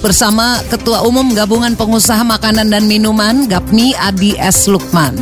bersama Ketua Umum Gabungan Pengusaha Makanan dan Minuman Gapmi Adi S. Lukman.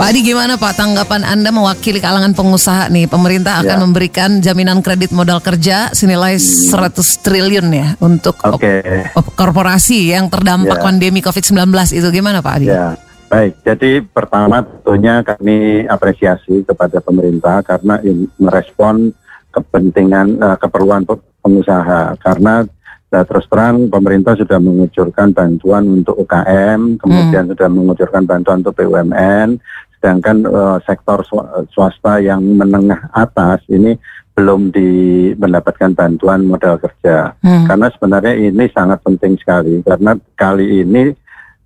Pak Adi gimana Pak tanggapan Anda mewakili kalangan pengusaha nih Pemerintah akan ya. memberikan jaminan kredit modal kerja senilai 100 triliun ya Untuk okay. korporasi yang terdampak ya. pandemi COVID-19 itu gimana Pak Adi? Ya. Baik, jadi pertama tentunya kami apresiasi kepada pemerintah karena merespon kepentingan uh, keperluan pengusaha karena uh, terus terang pemerintah sudah mengucurkan bantuan untuk UKM, kemudian hmm. sudah mengucurkan bantuan untuk BUMN, sedangkan uh, sektor swasta yang menengah atas ini belum di mendapatkan bantuan modal kerja. Hmm. Karena sebenarnya ini sangat penting sekali karena kali ini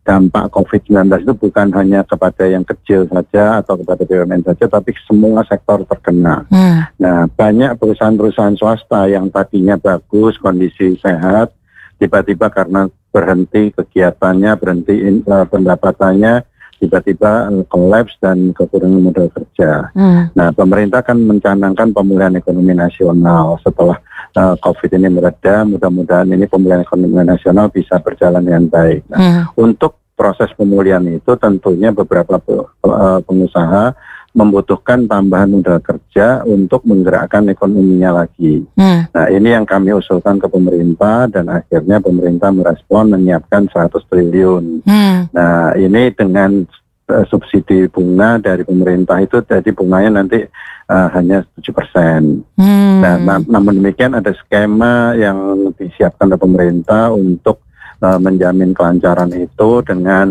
dampak COVID-19 itu bukan hanya kepada yang kecil saja atau kepada BUMN saja, tapi semua sektor terkena. Hmm. Nah, banyak perusahaan-perusahaan swasta yang tadinya bagus, kondisi sehat, tiba-tiba karena berhenti kegiatannya, berhenti in, uh, pendapatannya, tiba-tiba kolaps dan kekurangan modal kerja. Hmm. Nah, pemerintah kan mencanangkan pemulihan ekonomi nasional setelah uh, COVID ini mereda, mudah-mudahan ini pemulihan ekonomi nasional bisa berjalan dengan baik. Nah, hmm. Untuk proses pemulihan itu tentunya beberapa uh, pengusaha membutuhkan tambahan modal kerja untuk menggerakkan ekonominya lagi. Hmm. Nah ini yang kami usulkan ke pemerintah dan akhirnya pemerintah merespon menyiapkan 100 triliun. Hmm. Nah ini dengan uh, subsidi bunga dari pemerintah itu jadi bunganya nanti uh, hanya 7 persen. Hmm. Nah, nam namun demikian ada skema yang disiapkan oleh pemerintah untuk uh, menjamin kelancaran itu dengan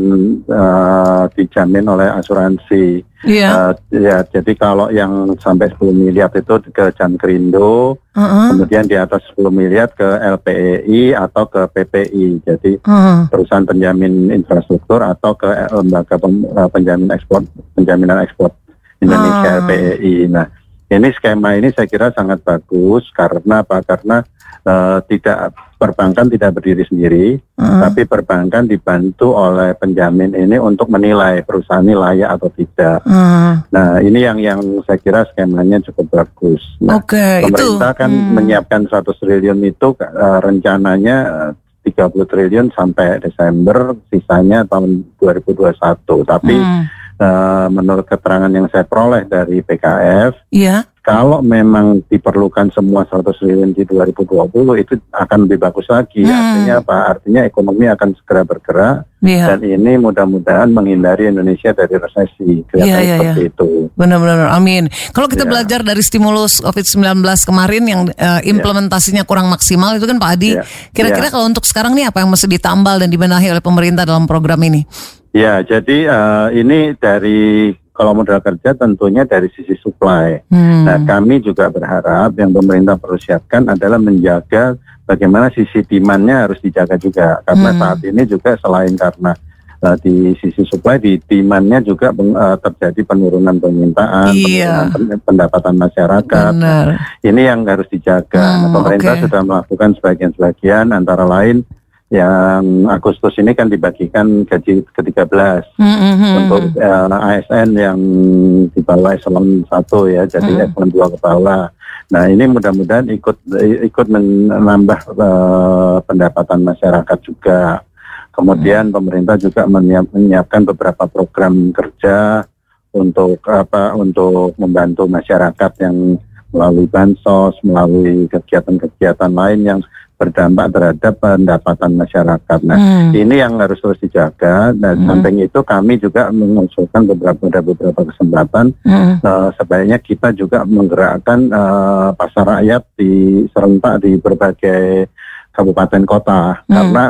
uh, dijamin oleh asuransi. Yeah. Uh, ya, jadi kalau yang sampai 10 miliar itu ke Jankrindo, uh -uh. kemudian di atas 10 miliar ke LPEI atau ke PPI. Jadi uh -huh. perusahaan penjamin infrastruktur atau ke lembaga penjamin ekspor penjaminan ekspor Indonesia uh. LPEI. Nah, ini skema ini saya kira sangat bagus karena apa? Karena uh, tidak perbankan tidak berdiri sendiri, uh tapi perbankan dibantu oleh penjamin ini untuk menilai perusahaan ini layak atau tidak. Uh Nah, ini yang yang saya kira skemanya cukup bagus. Nah, okay, pemerintah itu. kan hmm. menyiapkan 100 triliun itu uh, rencananya 30 triliun sampai Desember, sisanya tahun 2021. Tapi hmm uh, menurut keterangan yang saya peroleh dari PKF, yeah. kalau memang diperlukan semua 100 triliun di 2020 itu akan lebih bagus lagi. Hmm. Artinya apa? Artinya ekonomi akan segera bergerak yeah. dan ini mudah-mudahan menghindari Indonesia dari resesi. Kelihatan yeah, yeah, seperti yeah. itu. Benar-benar, amin. Kalau kita yeah. belajar dari stimulus COVID-19 kemarin yang uh, implementasinya yeah. kurang maksimal itu kan Pak Adi, iya. kira-kira yeah. kalau untuk sekarang nih apa yang mesti ditambal dan dibenahi oleh pemerintah dalam program ini? Ya, jadi uh, ini dari kalau modal kerja tentunya dari sisi supply. Hmm. Nah, kami juga berharap yang pemerintah perlu siapkan adalah menjaga bagaimana sisi demandnya harus dijaga juga. Karena hmm. saat ini juga selain karena uh, di sisi supply, di demandnya juga uh, terjadi penurunan permintaan, iya. penurunan pendapatan masyarakat. Benar. Ini yang harus dijaga. Hmm, nah, pemerintah okay. sudah melakukan sebagian-sebagian antara lain yang Agustus ini kan dibagikan gaji ke-13 mm-hmm. untuk uh, eh, ASN yang di bawah eselon 1 ya, jadi mm-hmm. eselon 2 ke bawah. Nah ini mudah-mudahan ikut ikut menambah uh, pendapatan masyarakat juga. Kemudian mm-hmm. pemerintah juga menyiap, menyiapkan beberapa program kerja untuk apa untuk membantu masyarakat yang melalui bansos, melalui kegiatan-kegiatan lain yang berdampak terhadap pendapatan masyarakat. Nah, hmm. ini yang harus terus dijaga. Dan hmm. samping itu kami juga mengusulkan beberapa beberapa kesempatan hmm. uh, sebaiknya kita juga menggerakkan uh, pasar rakyat di serentak di berbagai kabupaten kota hmm. karena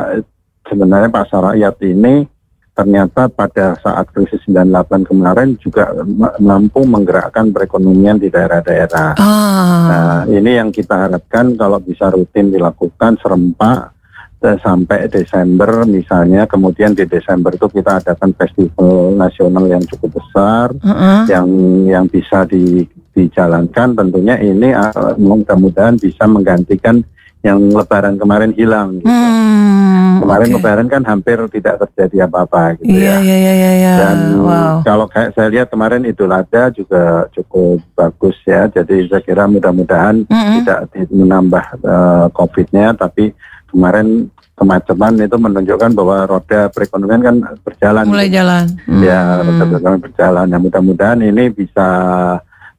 sebenarnya pasar rakyat ini ternyata pada saat krisis 98 kemarin juga mampu menggerakkan perekonomian di daerah-daerah. Ah. Nah, ini yang kita harapkan kalau bisa rutin dilakukan serempak eh, sampai Desember misalnya, kemudian di Desember itu kita adakan festival nasional yang cukup besar, uh -uh. yang yang bisa di, dijalankan. Tentunya ini uh, mudah-mudahan bisa menggantikan yang Lebaran kemarin hilang. Gitu. Hmm, kemarin okay. Lebaran kan hampir tidak terjadi apa-apa gitu Iya, ya. iya, iya, iya, iya. Dan wow. kalau kayak saya lihat kemarin Idul Adha juga cukup bagus ya. Jadi saya kira mudah-mudahan Mm-mm. tidak di- menambah eh, COVID-nya, tapi kemarin kemacetan itu menunjukkan bahwa roda perekonomian kan berjalan. Mulai jalan. Ya, Hmm. roda perekonomian berjalan. Ya, mudah-mudahan ini bisa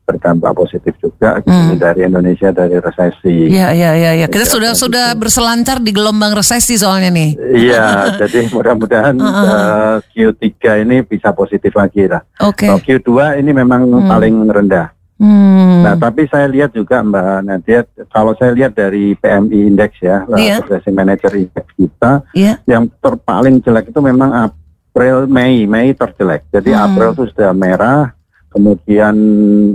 berdampak positif juga gitu, Hmm. dari Indonesia dari resesi. Iya, iya, iya, iya. Kita Iya, sudah gitu. sudah berselancar di gelombang resesi soalnya nih. Iya, jadi mudah-mudahan eh, Q3 ini bisa positif lagi lah. Oke. Kalau Q2 ini memang paling rendah. Hmm. Nah, tapi saya lihat juga Mbak Nadia, kalau saya lihat dari PMI Index ya, Iya. Purchasing Manager Index kita, Iya. yang terpaling jelek itu memang April, Mei, Mei terjelek. Jadi Hmm. April itu sudah merah, kemudian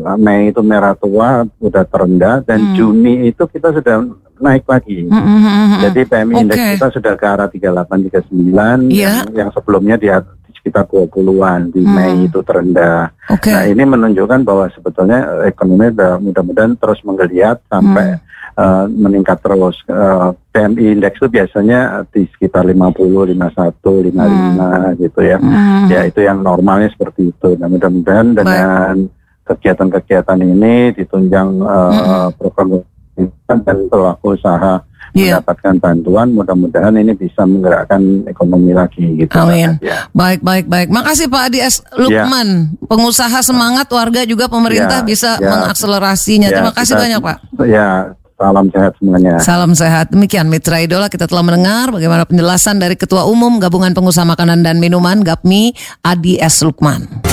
uh, Mei itu merah tua, sudah terendah, dan Hmm. Juni itu kita sudah naik lagi. Hmm, hmm, hmm, hmm. Jadi PMI Index Oke. kita sudah ke arah 38, 39, Iya. yang, yang sebelumnya di sekitar 20-an, di Hmm. Mei itu terendah. Oke. Nah ini menunjukkan bahwa sebetulnya eh, ekonomi udah mudah-mudahan terus menggeliat sampai eh, meningkat terus. Eh, PMI indeks itu biasanya di sekitar 50, 51, 55 gitu ya. Hmm. Ya itu yang normalnya seperti itu. Nah mudah-mudahan dengan kegiatan-kegiatan ini ditunjang eh, Mm-mm. program dan pelaku usaha Iya. mendapatkan bantuan, mudah-mudahan ini bisa menggerakkan ekonomi lagi gitu. Amin. Ya. Baik, baik, baik. Makasih Pak Adi S. Lukman. Pengusaha semangat, warga juga pemerintah Ya, bisa ya. mengakselerasinya. Ya, Terima kasih kita- banyak Pak. Ya, salam sehat semuanya. Salam sehat. Demikian Mitra Idola kita telah mendengar bagaimana penjelasan dari Ketua Umum Gabungan Pengusaha Makanan dan Minuman GAPMI Adi S. Lukman.